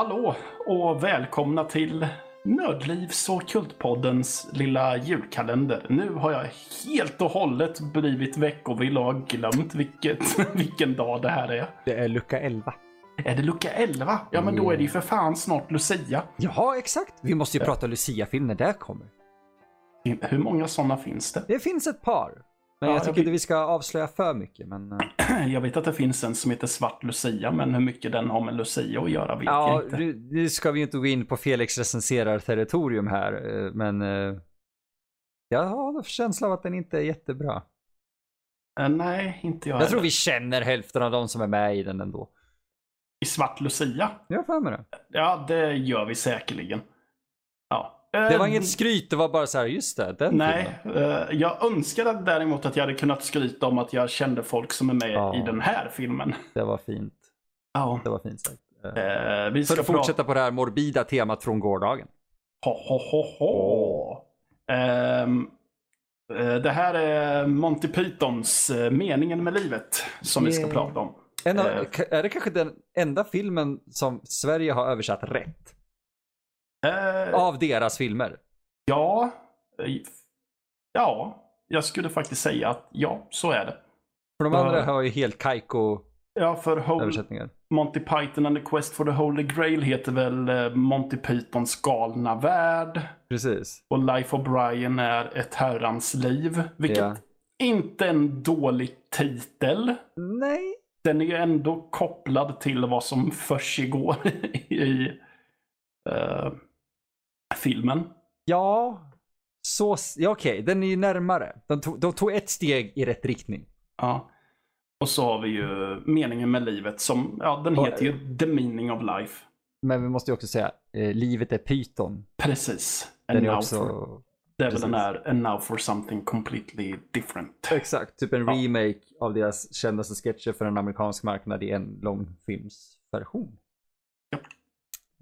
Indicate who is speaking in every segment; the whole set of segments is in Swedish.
Speaker 1: Hallå och välkomna till Nördlivs och Kultpoddens lilla julkalender. Nu har jag helt och hållet blivit veckovill och har glömt vilket, vilken dag det här är.
Speaker 2: Det är lucka 11.
Speaker 1: Är det lucka 11? Ja, men då är det ju för fan snart Lucia.
Speaker 2: Ja, exakt. Vi måste ju prata Lucia-film när det kommer.
Speaker 1: Hur många sådana finns det?
Speaker 2: Det finns ett par. Men
Speaker 1: Ja,
Speaker 2: jag
Speaker 1: jag
Speaker 2: tycker
Speaker 1: vet-
Speaker 2: inte vi ska avslöja för mycket. Men, eh,
Speaker 1: Jag vet att det finns en som heter Svart Lucia, men hur mycket den har med Lucia att göra vet
Speaker 2: ja,
Speaker 1: jag inte.
Speaker 2: nu, nu ska vi inte gå in på Felix recenserar territorium här. eh, Men eh, jag har en känsla av att den inte är jättebra.
Speaker 1: Nej, inte jag,
Speaker 2: Jag tror
Speaker 1: heller.
Speaker 2: vi känner hälften av de som är med i den ändå.
Speaker 1: I Svart Lucia?
Speaker 2: Jag har för mig det.
Speaker 1: Ja, det gör vi säkerligen.
Speaker 2: Det var
Speaker 1: Eh,
Speaker 2: inget skryt, det var bara så här, just det, den
Speaker 1: Nej,
Speaker 2: filmen.
Speaker 1: eh, jag önskade däremot att jag hade kunnat skryta om att jag kände folk som är med
Speaker 2: Ja.
Speaker 1: i den här filmen.
Speaker 2: Det var fint.
Speaker 1: Ja.
Speaker 2: Det var fint sagt. Eh,
Speaker 1: Eh, vi
Speaker 2: För
Speaker 1: ska
Speaker 2: att fortsätta på det här morbida temat från gårdagen.
Speaker 1: Ho, ho, ho, ho. Ehm, eh, det här är Monty Pythons Meningen med livet som vi ska
Speaker 2: Yeah.
Speaker 1: prata om.
Speaker 2: Av, är det kanske den enda filmen som Sverige har översatt rätt?
Speaker 1: Eh,
Speaker 2: Av deras filmer?
Speaker 1: Ja, eh, ja, jag skulle faktiskt säga att ja, så är det.
Speaker 2: För de andra har ju helt kajko
Speaker 1: Ja, för Whole. Monty Python and the Quest for the Holy Grail heter väl eh, Monty Pythons galna värld.
Speaker 2: Precis.
Speaker 1: Och Life of Brian är ett herrans liv. Vilket
Speaker 2: Ja.
Speaker 1: inte är en dålig titel.
Speaker 2: Nej.
Speaker 1: Den är ju ändå kopplad till vad som försiggår i eh, filmen.
Speaker 2: Ja. Så, ja okej, den är ju närmare. De tog, de tog ett steg i rätt riktning.
Speaker 1: Ja. Och så har vi ju meningen med livet som, ja den heter ju The Meaning of Life.
Speaker 2: Men vi måste ju också säga, eh, livet är pyton.
Speaker 1: Precis. And
Speaker 2: Den är
Speaker 1: now
Speaker 2: också...
Speaker 1: for, det är väl den här And now for something completely different.
Speaker 2: Exakt, typ en
Speaker 1: Ja.
Speaker 2: remake av deras kändaste sketcher för en amerikansk marknad i en långfilmsversion.
Speaker 1: Ja.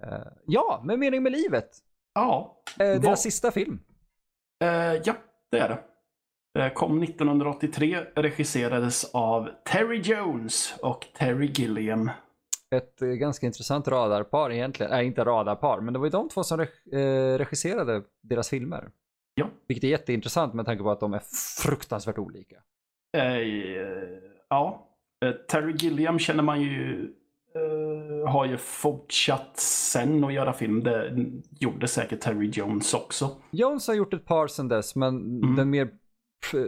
Speaker 2: Eh, ja, men mening med livet.
Speaker 1: Ja,
Speaker 2: Uh, deras
Speaker 1: Vad-
Speaker 2: sista film.
Speaker 1: eh, ja det är det. Eh, Kom 1983, regisserades av Terry Jones och Terry Gilliam.
Speaker 2: Ett eh, ganska intressant radarpar egentligen. Nej, inte radarpar, men det var ju de två som reg- eh, regisserade deras filmer.
Speaker 1: Ja.
Speaker 2: Vilket är jätteintressant med tanke på att de är fruktansvärt olika.
Speaker 1: Eh, ja, eh, Terry Gilliam känner man ju eh, har ju fortsatt sen att göra film. Det gjorde säkert Terry Jones också.
Speaker 2: Jones har gjort ett par sedan dess, men
Speaker 1: Mm.
Speaker 2: den mer,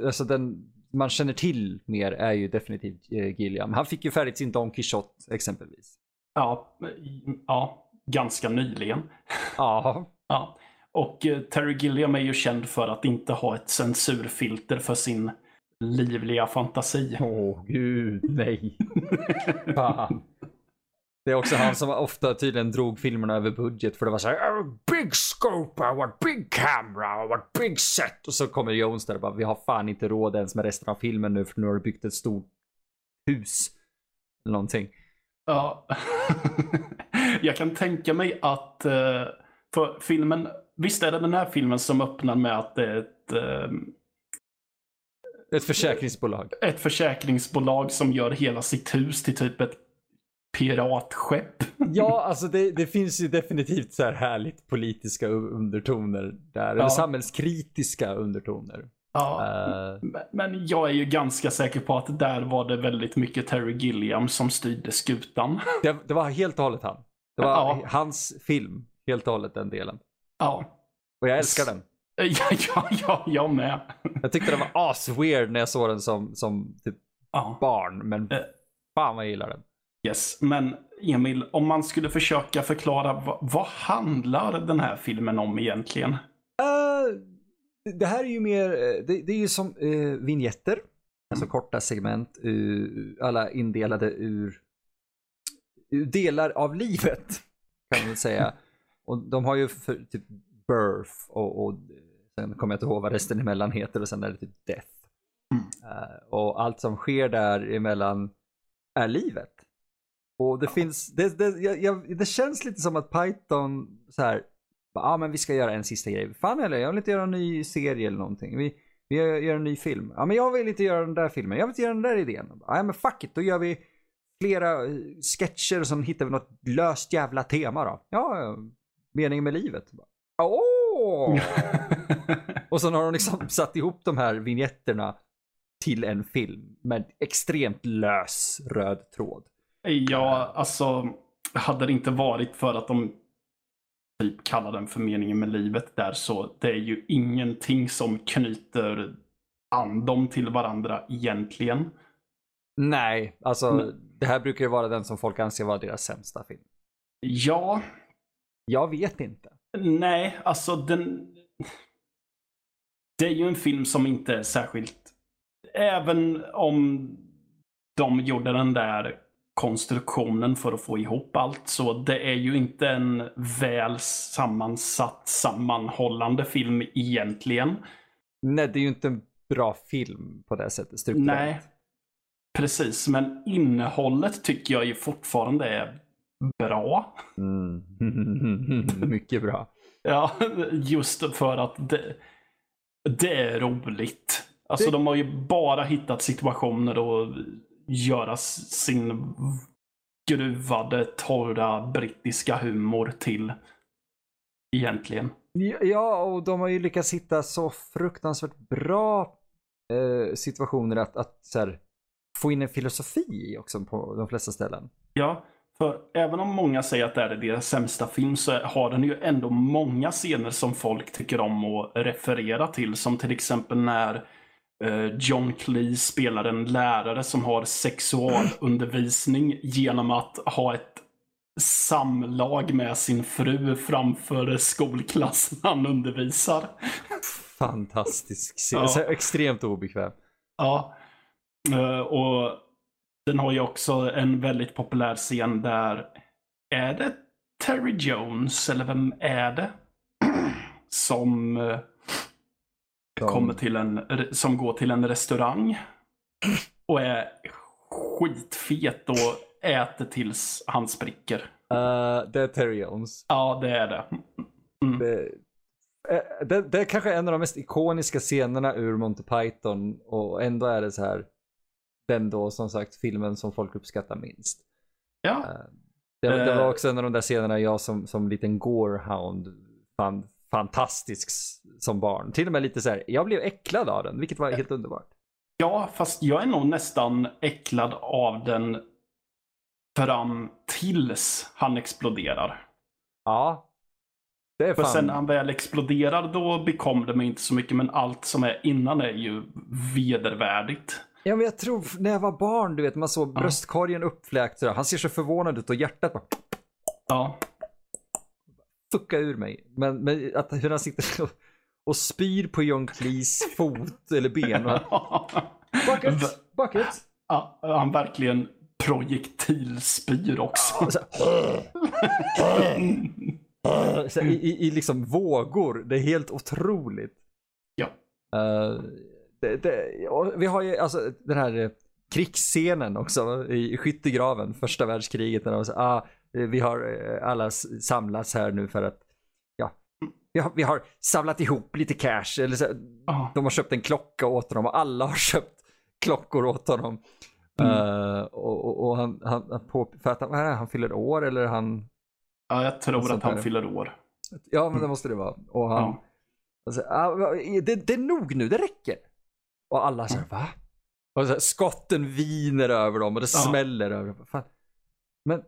Speaker 2: alltså den man känner till mer är ju definitivt eh, Gilliam. Han fick ju färdigt sin Don Quijote exempelvis.
Speaker 1: Ja, ja ganska nyligen.
Speaker 2: Ja,
Speaker 1: Ja. Och eh, Terry Gilliam är ju känd för att inte ha ett censurfilter för sin livliga fantasi.
Speaker 2: Åh gud, nej. Fan. Det är också han som ofta tydligen drog filmerna över budget för det var så här "Oh, big scope, I want big camera, I want big set. Och så kommer Jones där och bara vi har fan inte råd ens med resten av filmen nu för nu har du byggt ett stort hus. Eller någonting.
Speaker 1: Ja. Jag kan tänka mig att eh, för filmen, visst är det den här filmen som öppnar med att det är ett, eh,
Speaker 2: Ett försäkringsbolag.
Speaker 1: ett försäkringsbolag som gör hela sitt hus till typ ett piratskepp.
Speaker 2: Ja, alltså det, det finns ju definitivt så här härligt politiska undertoner där. Eller
Speaker 1: Ja.
Speaker 2: samhällskritiska undertoner.
Speaker 1: Ja. Men- Men jag är ju ganska säker på att där var det väldigt mycket Terry Gilliam som styrde skutan.
Speaker 2: det, det var helt och hållet han. Det var
Speaker 1: Ja.
Speaker 2: hans film, helt och hållet den delen.
Speaker 1: Ja.
Speaker 2: Och jag älskar den.
Speaker 1: Ja, ja, ja, jag med.
Speaker 2: Jag tyckte den var as-weird när jag såg den som, som typ
Speaker 1: Ja.
Speaker 2: barn, men
Speaker 1: Eh.
Speaker 2: fan vad jag gillar den.
Speaker 1: Yes, men Emil, om man skulle försöka förklara vad, vad handlar den här filmen om egentligen?
Speaker 2: Eh, det här är ju mer, eh, det, det är ju som uh, vignetter. Alltså korta segment, uh, alla indelade ur, ur delar av livet. Kan man säga. Och de har ju för, typ birth och, och sen kommer jag inte ihåg vad resten emellan heter och sen är det typ death.
Speaker 1: Mm.
Speaker 2: Eh, och allt som sker där emellan är livet. Och det finns, det, det, jag, jag, det känns lite som att Python så här, ja ah, men vi ska göra en sista grej. Fan eller jag vill inte göra en ny serie eller någonting. Vi, vi gör, gör en ny film. Ja men jag vill inte göra den där filmen, jag vill inte göra den där idén. Ja men fuck it, då gör vi flera eh, sketcher och sen hittar vi något löst jävla tema då. Ja, meningen med livet. Åh! och sen har de liksom satt ihop de här vignetterna till en film med extremt lös röd tråd.
Speaker 1: Ja, alltså hade det inte varit för att de typ kallar den för meningen med livet där så det är ju ingenting som knyter an dem till varandra egentligen.
Speaker 2: Nej, alltså
Speaker 1: Mm.
Speaker 2: det här brukar ju vara den som folk anser vara deras sämsta film.
Speaker 1: Ja,
Speaker 2: Jag vet inte.
Speaker 1: nej, alltså den... Det är ju en film som inte är särskilt... Även om de gjorde den där konstruktionen för att få ihop allt så det är ju inte en väl sammansatt, sammanhållande film egentligen.
Speaker 2: Nej, det är ju inte en bra film på det sättet strukturellt.
Speaker 1: Nej, precis. Men innehållet tycker jag ju fortfarande är bra.
Speaker 2: Mm. Mycket bra.
Speaker 1: Ja, just för att det, det är roligt. Alltså
Speaker 2: Det-
Speaker 1: de har ju bara hittat situationer att göra sin gruvade, torra brittiska humor till. Egentligen.
Speaker 2: Ja, och de har ju lyckats hitta så fruktansvärt bra eh, situationer att, att så här, få in en filosofi också på de flesta ställen.
Speaker 1: Ja, för även om många säger att det är deras sämsta film så har den ju ändå många scener som folk tycker om att referera till. Som till exempel när John Cleese spelar en lärare som har sexualundervisning genom att ha ett samlag med sin fru framför skolklassen han undervisar.
Speaker 2: Fantastisk scen.
Speaker 1: Ja.
Speaker 2: Extremt obekväm.
Speaker 1: Ja. Eh, Och den har ju också en väldigt populär scen där, är det Terry Jones eller vem är det? Som eh,
Speaker 2: Som-
Speaker 1: kommer till en, som går till en restaurang och är skitfet och äter tills han spricker.
Speaker 2: Uh, det är Terry Jones.
Speaker 1: Ja, det är det.
Speaker 2: Det, eh, det, det är kanske en av de mest ikoniska scenerna ur Monty Python och ändå är det så här den då som sagt filmen som folk uppskattar minst.
Speaker 1: Ja,
Speaker 2: Det, det
Speaker 1: Eh.
Speaker 2: var också en av de där scenerna jag som, som liten gorehound fann fantastisk som barn. Till och med lite så här, jag blev äcklad av den, vilket var helt underbart.
Speaker 1: Ja, fast jag är nog nästan äcklad av den fram tills han exploderar.
Speaker 2: Ja. Det är
Speaker 1: För
Speaker 2: fan...
Speaker 1: sen när han väl exploderar då bekommer det mig inte så mycket, men allt som är innan är ju vedervärdigt.
Speaker 2: Ja men jag tror när jag var barn, du vet, man såg bröstkorgen uppfläkt sådär. Han ser så förvånad ut och hjärtat bara
Speaker 1: Ja.
Speaker 2: Fucka ur mig. Men, men att hur han sitter och, och spyr på John Cleese fot eller ben. Och han, bucket, bucket.
Speaker 1: ja, han verkligen projektilspyr också.
Speaker 2: Och så i, i, I liksom vågor. Det är helt otroligt.
Speaker 1: Ja.
Speaker 2: Eh, det, det, vi har ju alltså den här eh, krigsscenen också i skyttegraven, första världskriget. När de säger, ah, vi har eh, alla samlats här nu för att ja, vi har, vi har samlat ihop lite cash. Eller så,
Speaker 1: Ja.
Speaker 2: de har köpt en klocka åt honom och alla har köpt klockor åt honom.
Speaker 1: Mm.
Speaker 2: Eh, och, och, han, han, han på, för att han, vad är det, han fyller år eller han,
Speaker 1: Ja, jag tror att han
Speaker 2: där.
Speaker 1: fyller år.
Speaker 2: ja men det måste det vara. Och han,
Speaker 1: Ja.
Speaker 2: Alltså, ah, det, det är nog nu, det räcker. Och alla säger va? Och så här, skotten viner över dem och det
Speaker 1: Ja.
Speaker 2: smäller över dem. Fan. Men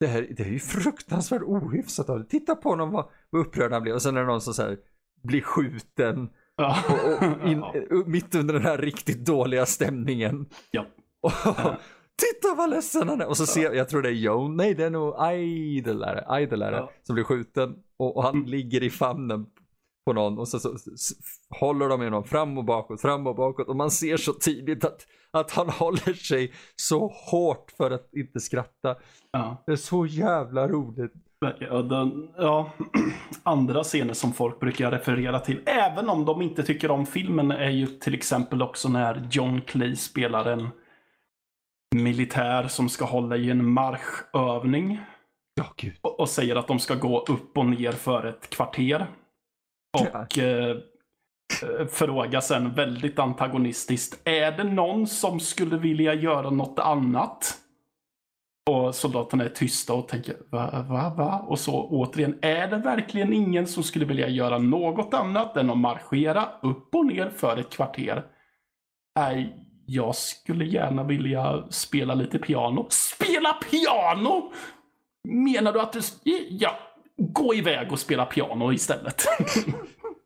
Speaker 2: det här det är ju fruktansvärt ohyfsat av. Titta på honom vad, vad upprörd han blir. Och sen är det någon som så här, blir skjuten
Speaker 1: Ja.
Speaker 2: och, och in,
Speaker 1: Ja.
Speaker 2: uh, mitt under den här riktigt dåliga stämningen.
Speaker 1: Ja.
Speaker 2: Och, titta vad ledsen han är. Och så ser jag, jag tror det är Joan, nej det är nog Idol är det, Idol är det,
Speaker 1: Ja.
Speaker 2: som blir skjuten. Och, och han
Speaker 1: Mm.
Speaker 2: ligger i famnen på någon och så, så, så, håller de honom fram och bakåt, fram och bakåt. Och man ser så tydligt att, att han håller sig så hårt för att inte skratta.
Speaker 1: Ja.
Speaker 2: Det är så jävla roligt.
Speaker 1: Ja, den, ja, andra scener som folk brukar referera till, även om de inte tycker om filmen, är ju till exempel också när John Cleese spelar en militär som ska hålla i en marschövning
Speaker 2: Ja, gud.
Speaker 1: och, och säger att de ska gå upp och ner för ett kvarter. Och eh, eh, fråga sen väldigt antagonistiskt, är det någon som skulle vilja göra något annat? Och soldaterna är tysta och tänker va, va, va? Och så återigen, är det verkligen ingen som skulle vilja göra något annat än att marschera upp och ner för ett kvarter? Nej, jag skulle gärna vilja spela lite piano. Spela piano! Menar du att du... Ja, gå iväg och spela piano istället.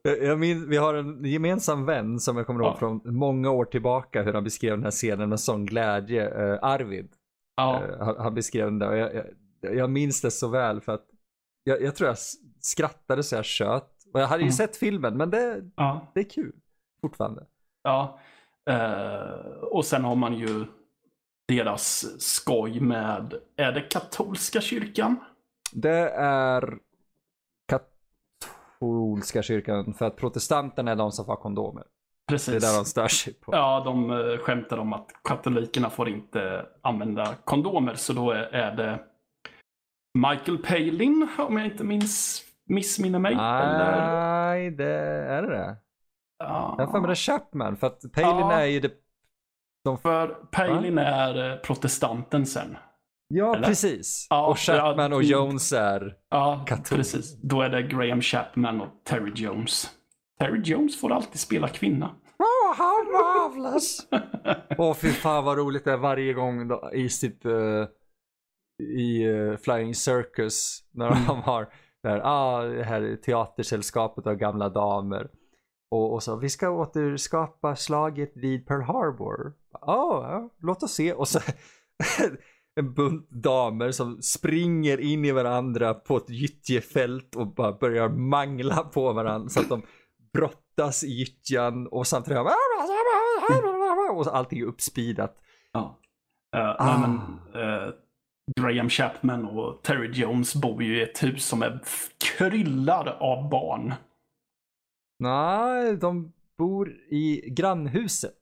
Speaker 2: Jag- min, vi har en gemensam vän som jag kommer ihåg
Speaker 1: Ja.
Speaker 2: från många år tillbaka hur han beskrev den här scenen med sån glädje. Eh, Arvid,
Speaker 1: ja,
Speaker 2: eh, han, han beskrev den där och jag, jag, jag minns det så väl för att jag, jag tror jag skrattade så jag tjöt. Och jag hade ju
Speaker 1: Mm.
Speaker 2: sett filmen men det,
Speaker 1: ja.
Speaker 2: det är kul fortfarande.
Speaker 1: Ja, eh, och sen har man ju deras skoj med, är det katolska kyrkan?
Speaker 2: Det är katolska kyrkan för att protestanterna är de som får kondomer. Det är
Speaker 1: Precis.
Speaker 2: där de stör sig på.
Speaker 1: Ja, de eh, skämtar om att katolikerna får inte använda kondomer, så då är, det Michael Palin, om jag inte minns, missminner mig. Eller,
Speaker 2: Nej, det är det det.
Speaker 1: ja,
Speaker 2: Jag har för mig det är Chapman för att Palin
Speaker 1: Ja.
Speaker 2: är ju det
Speaker 1: för Palin är eh, protestanten sen.
Speaker 2: Ja,
Speaker 1: Eller?
Speaker 2: precis.
Speaker 1: Ja,
Speaker 2: och Chapman och
Speaker 1: mm.
Speaker 2: Jones är...
Speaker 1: Ja,
Speaker 2: Katol.
Speaker 1: precis. Då är det Graham Chapman och Terry Jones. Terry Jones får alltid spela kvinna.
Speaker 2: Oh, how marvelous! Åh fy fan vad roligt det är varje gång då, i typ eh, i eh, Flying Circus när
Speaker 1: Mm.
Speaker 2: de har det här, ah, det här teatersällskapet av gamla damer. Och, och så, vi ska återskapa slaget vid Pearl Harbor. Ja, ja, låt oss se. Och så en bunt damer som springer in i varandra på ett gyttjefält och bara börjar mangla på varandra så att de brottas i gyttjan och samtidigt och allting är uppspeedat.
Speaker 1: Ja. Eh,
Speaker 2: Ah.
Speaker 1: men, eh, Graham Chapman och Terry Jones bor ju i ett hus som är kryllar av barn.
Speaker 2: Nej, de bor i grannhuset.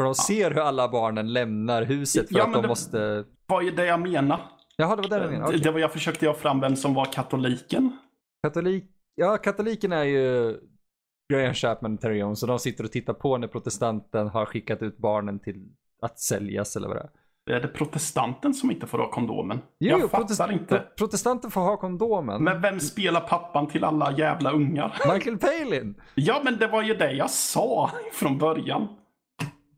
Speaker 2: För de ser hur alla barnen lämnar huset för
Speaker 1: Ja,
Speaker 2: att de
Speaker 1: det-
Speaker 2: måste...
Speaker 1: Vad är det jag menar?
Speaker 2: Jaha, det var det du menade. Okej.
Speaker 1: det var jag försökte jag fram vem som var katoliken.
Speaker 2: Katolik... Ja, katoliken är ju Graham Chapman och Terry Jones och de sitter och tittar på när protestanten har skickat ut barnen till att säljas eller vad det är.
Speaker 1: Är det protestanten som inte får ha kondomen?
Speaker 2: Jo,
Speaker 1: jag fattar
Speaker 2: protest-
Speaker 1: inte.
Speaker 2: pro- Protestanten får ha kondomen.
Speaker 1: Men vem spelar pappan till alla jävla ungar?
Speaker 2: Michael Palin!
Speaker 1: Ja, men det var ju det jag sa från början.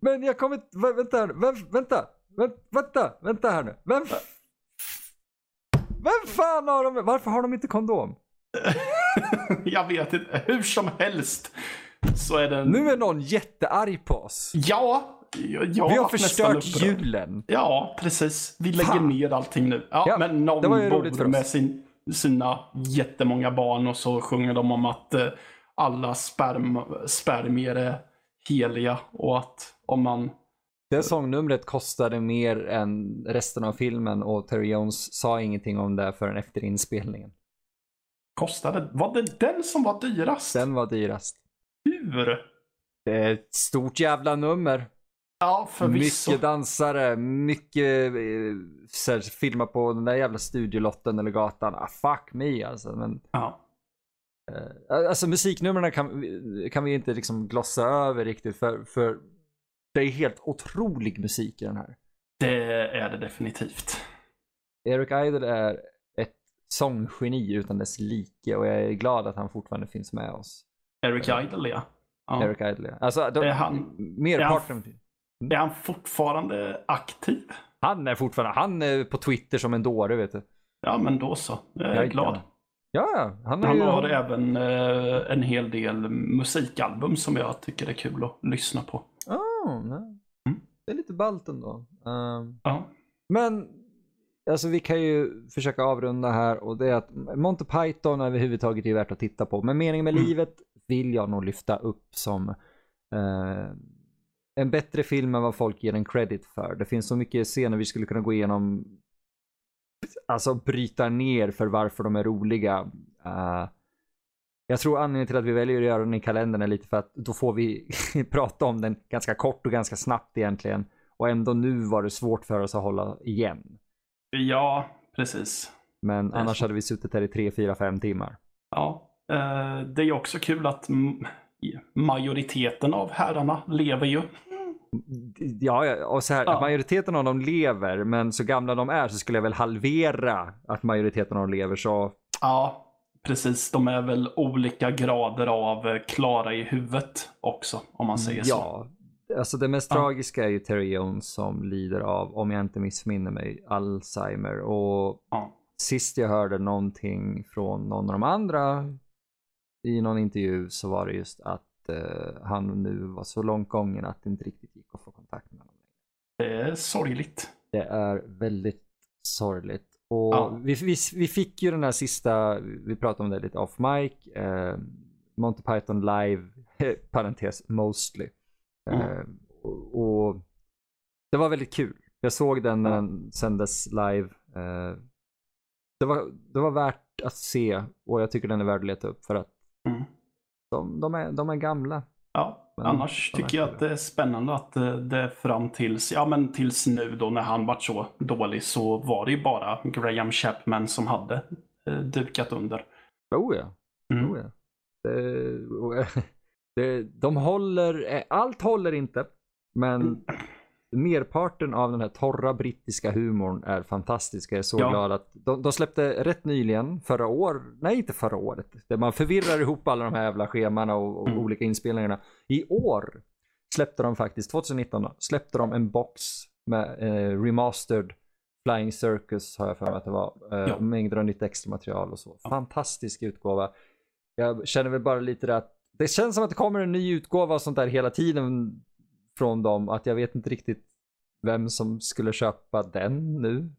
Speaker 2: Men jag kommer inte... vä- Vänta här nu. Vem, vänta! Vänta, vänta, här nu. Vem... Vem fan har de... Varför har de inte kondom?
Speaker 1: jag vet inte. Hur som helst så är det...
Speaker 2: Nu är någon jättearg på oss.
Speaker 1: Ja, jag, jag
Speaker 2: Vi har förstört julen.
Speaker 1: Ja, precis. Vi lägger
Speaker 2: Fan.
Speaker 1: ner allting nu. Ja,
Speaker 2: Ja,
Speaker 1: men någon bor med sin, sina jättemånga barn och så sjunger de om att eh, alla sperm, spermier är heliga och att om man...
Speaker 2: Det sångnumret kostade mer än resten av filmen och Terry Jones sa ingenting om det förrän efter inspelningen.
Speaker 1: Kostade... Var det den som var dyrast?
Speaker 2: Den var dyrast.
Speaker 1: Hur?
Speaker 2: Det är ett stort jävla nummer.
Speaker 1: Ja, förvisso.
Speaker 2: Mycket dansare, mycket eh, så här, filma på den där jävla studiolotten eller gatan. Ah, fuck me alltså. Men,
Speaker 1: Ja.
Speaker 2: Eh, alltså musiknumren kan, vi- kan vi inte liksom glossa över riktigt för, för det är helt otrolig musik i den här.
Speaker 1: Det är det definitivt.
Speaker 2: Eric Idle är ett sånggeni utan dess like och jag är glad att han fortfarande finns med oss.
Speaker 1: Eric Idle, ja. ja.
Speaker 2: Eric Idle, ja. Alltså, de,
Speaker 1: Är han-
Speaker 2: merparten.
Speaker 1: Är han fortfarande aktiv?
Speaker 2: Han är fortfarande, han är på Twitter som en dåre vet du.
Speaker 1: Ja, men då så. Jag är
Speaker 2: Jajamän.
Speaker 1: glad.
Speaker 2: Ja, ja, han är
Speaker 1: Han
Speaker 2: ju...
Speaker 1: har även eh, en hel del musikalbum som jag tycker är kul att lyssna på.
Speaker 2: Oh, nej.
Speaker 1: Mm.
Speaker 2: Det är lite ballt ändå. Ehm,
Speaker 1: Ja.
Speaker 2: men, alltså vi kan ju försöka avrunda här och det är att Monty Python överhuvudtaget är värt att titta på. Men meningen med
Speaker 1: Mm.
Speaker 2: livet vill jag nog lyfta upp som eh, en bättre film än vad folk ger en credit för. Det finns så mycket scener vi skulle kunna gå igenom, alltså bryta ner för varför de är roliga. Eh, jag tror anledningen till att vi väljer att göra den i kalendern är lite för att då får vi prata om den ganska kort och ganska snabbt egentligen. Och ändå nu var det svårt för oss att hålla igen.
Speaker 1: ja, precis.
Speaker 2: Men annars hade vi suttit här i 3, 4, 5 timmar.
Speaker 1: Ja. Eh, det är också kul att majoriteten av herrarna lever ju.
Speaker 2: Ja, och så här,
Speaker 1: Ja.
Speaker 2: majoriteten av dem lever, men så gamla de är så skulle jag väl halvera att majoriteten av dem lever. Så
Speaker 1: Ja, precis. De är väl olika grader av eh, klara i huvudet också, om man säger så.
Speaker 2: ja, alltså det mest
Speaker 1: Ja.
Speaker 2: tragiska är ju Terry Jones som lider av, om jag inte missminner mig, Alzheimer. Och
Speaker 1: Ja.
Speaker 2: sist jag hörde någonting från någon av de andra i någon intervju så var det just att eh, han nu var så långt gången att det inte riktigt gick att få kontakt med honom.
Speaker 1: Det är sorgligt.
Speaker 2: Det är väldigt sorgligt. Och
Speaker 1: Ja.
Speaker 2: vi, vi, vi fick ju den här sista, vi pratade om det lite off mic, eh, Monty Python live, parentes, mostly.
Speaker 1: Mm.
Speaker 2: Eh, och, och det var väldigt kul. Jag såg den när den sändes live. Eh, det, var, det var värt att se och jag tycker den är värd att leta upp för att
Speaker 1: Mm.
Speaker 2: De, de, är, de är gamla.
Speaker 1: Ja,
Speaker 2: Men
Speaker 1: annars tycker jag att det är spännande att eh, det fram tills, ja men tills nu då när han vart så dålig så var det ju bara Graham Chapman som hade eh, dukat under.
Speaker 2: Oh ja.
Speaker 1: Mm.
Speaker 2: Oh ja. Det, det, de håller, eh, allt håller inte, men merparten av den här torra brittiska humorn är fantastisk. Jag är så
Speaker 1: Ja.
Speaker 2: glad att de, de släppte rätt nyligen, förra år, nej inte förra året, där man förvirrar ihop alla de här jävla schemana och, och
Speaker 1: Mm.
Speaker 2: olika inspelningarna. I år släppte de faktiskt, 2019 då, släppte de en box med eh, remastered Flying Circus har jag för mig att det var. Eh,
Speaker 1: Ja.
Speaker 2: Mängder av nytt extra material och så. Fantastisk utgåva. Jag känner väl bara lite det att det känns som att det kommer en ny utgåva och sånt där hela tiden från dem. Att jag vet inte riktigt vem som skulle köpa den nu.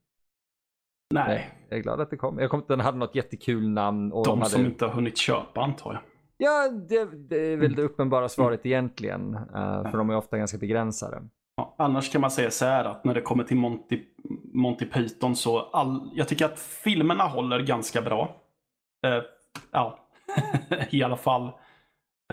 Speaker 1: Nej,
Speaker 2: Jag är glad att det kom. Jag kom den hade något jättekul namn. Och
Speaker 1: de,
Speaker 2: de, hade...
Speaker 1: som inte har hunnit köpa antar jag.
Speaker 2: Ja, det, det är väl det uppenbara svaret egentligen. eh, för de är ofta ganska begränsade.
Speaker 1: Ja, annars kan man säga så här att när det kommer till Monty, Monty Python så all, jag tycker att filmerna håller ganska bra. Eh, ja, i alla fall.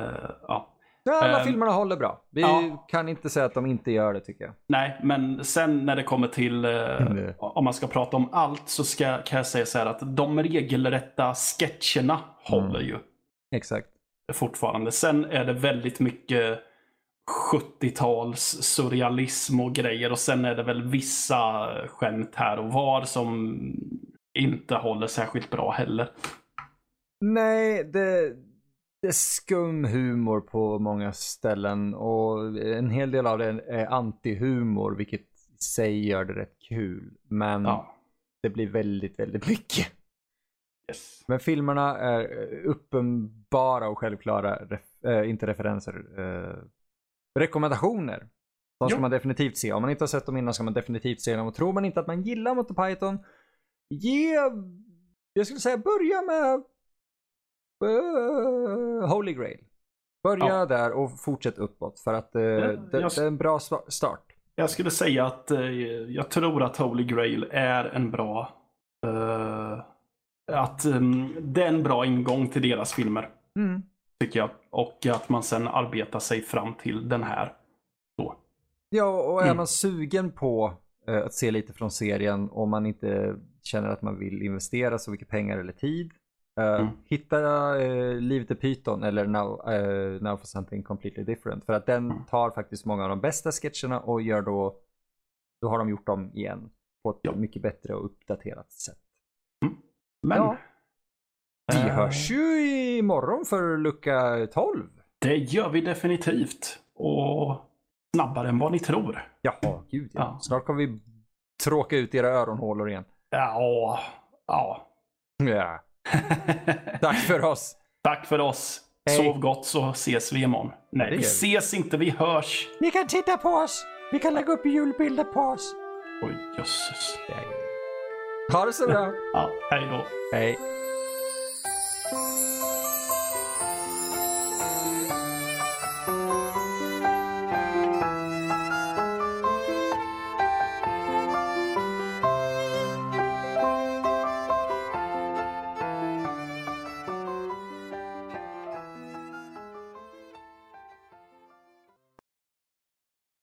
Speaker 1: Eh, ja.
Speaker 2: Alla
Speaker 1: Ehm,
Speaker 2: filmerna håller bra. Vi
Speaker 1: ja.
Speaker 2: kan inte säga att de inte gör det tycker jag.
Speaker 1: Nej, men sen när det kommer till, eh,
Speaker 2: Nej.
Speaker 1: om man ska prata om allt så ska, kan jag säga så här att de regelrätta sketcherna håller ju
Speaker 2: Exakt.
Speaker 1: fortfarande. Sen är det väldigt mycket 70-tals surrealism och grejer och sen är det väl vissa skämt här och var som inte håller särskilt bra heller.
Speaker 2: Nej, det, skum humor på många ställen och en hel del av det är antihumor vilket i sig gör det rätt kul. Men
Speaker 1: Ja.
Speaker 2: det blir väldigt, väldigt mycket.
Speaker 1: Yes.
Speaker 2: Men filmerna är uppenbara och självklara, ref, äh, inte referenser, äh, rekommendationer. De ska
Speaker 1: Ja.
Speaker 2: man definitivt se. Om man inte har sett dem innan ska man definitivt se dem. Och tror man inte att man gillar Monty Python, ge, jag skulle säga börja med eh, Holy Grail. Börja
Speaker 1: Ja.
Speaker 2: där och fortsätt uppåt för att eh, det, det
Speaker 1: jag-
Speaker 2: är en bra start.
Speaker 1: Jag skulle säga att eh, jag tror att Holy Grail är en bra att ehm, det är en bra ingång till deras filmer.
Speaker 2: Mm.
Speaker 1: Tycker jag. Och att man sen arbetar sig fram till den här. Så.
Speaker 2: Ja, och är
Speaker 1: Mm.
Speaker 2: man sugen på att se lite från serien om man inte känner att man vill investera så mycket pengar eller tid. Eh,
Speaker 1: Mm.
Speaker 2: Hitta uh, Livet i Python eller now, eh, now for something completely different. För att den
Speaker 1: Mm.
Speaker 2: tar faktiskt många av de bästa sketcherna och gör då, då har de gjort dem igen. På ett
Speaker 1: Ja.
Speaker 2: mycket bättre och uppdaterat sätt.
Speaker 1: Men
Speaker 2: Ja. Vi
Speaker 1: Eh.
Speaker 2: hörs ju imorgon för lucka 12.
Speaker 1: det gör vi definitivt. Och snabbare än vad ni tror.
Speaker 2: Jaha, gud ja.
Speaker 1: Ja.
Speaker 2: Snart kommer vi tråka ut era öronhålor igen.
Speaker 1: Ja, ja.
Speaker 2: Ja. Tack för oss.
Speaker 1: Tack för oss.
Speaker 2: Hej.
Speaker 1: Sov gott så ses vi imorgon. Nej,
Speaker 2: vi.
Speaker 1: ses inte, vi hörs.
Speaker 2: Ni kan titta på oss. Vi kan lägga upp julbilder på oss.
Speaker 1: Oj, jösses.
Speaker 2: Ha det så bra.
Speaker 1: Ja, hej då.
Speaker 2: Hej.